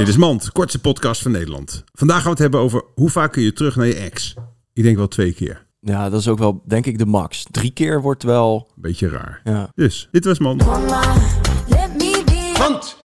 Dit is Mand, kortste podcast van Nederland. Vandaag gaan we het hebben over hoe vaak kun je terug naar je ex. Ik denk wel twee keer. Ja, dat is ook wel, denk ik, de max. Drie keer wordt wel... Beetje raar. Ja. Dus, dit was Mand. Let me be. Mand!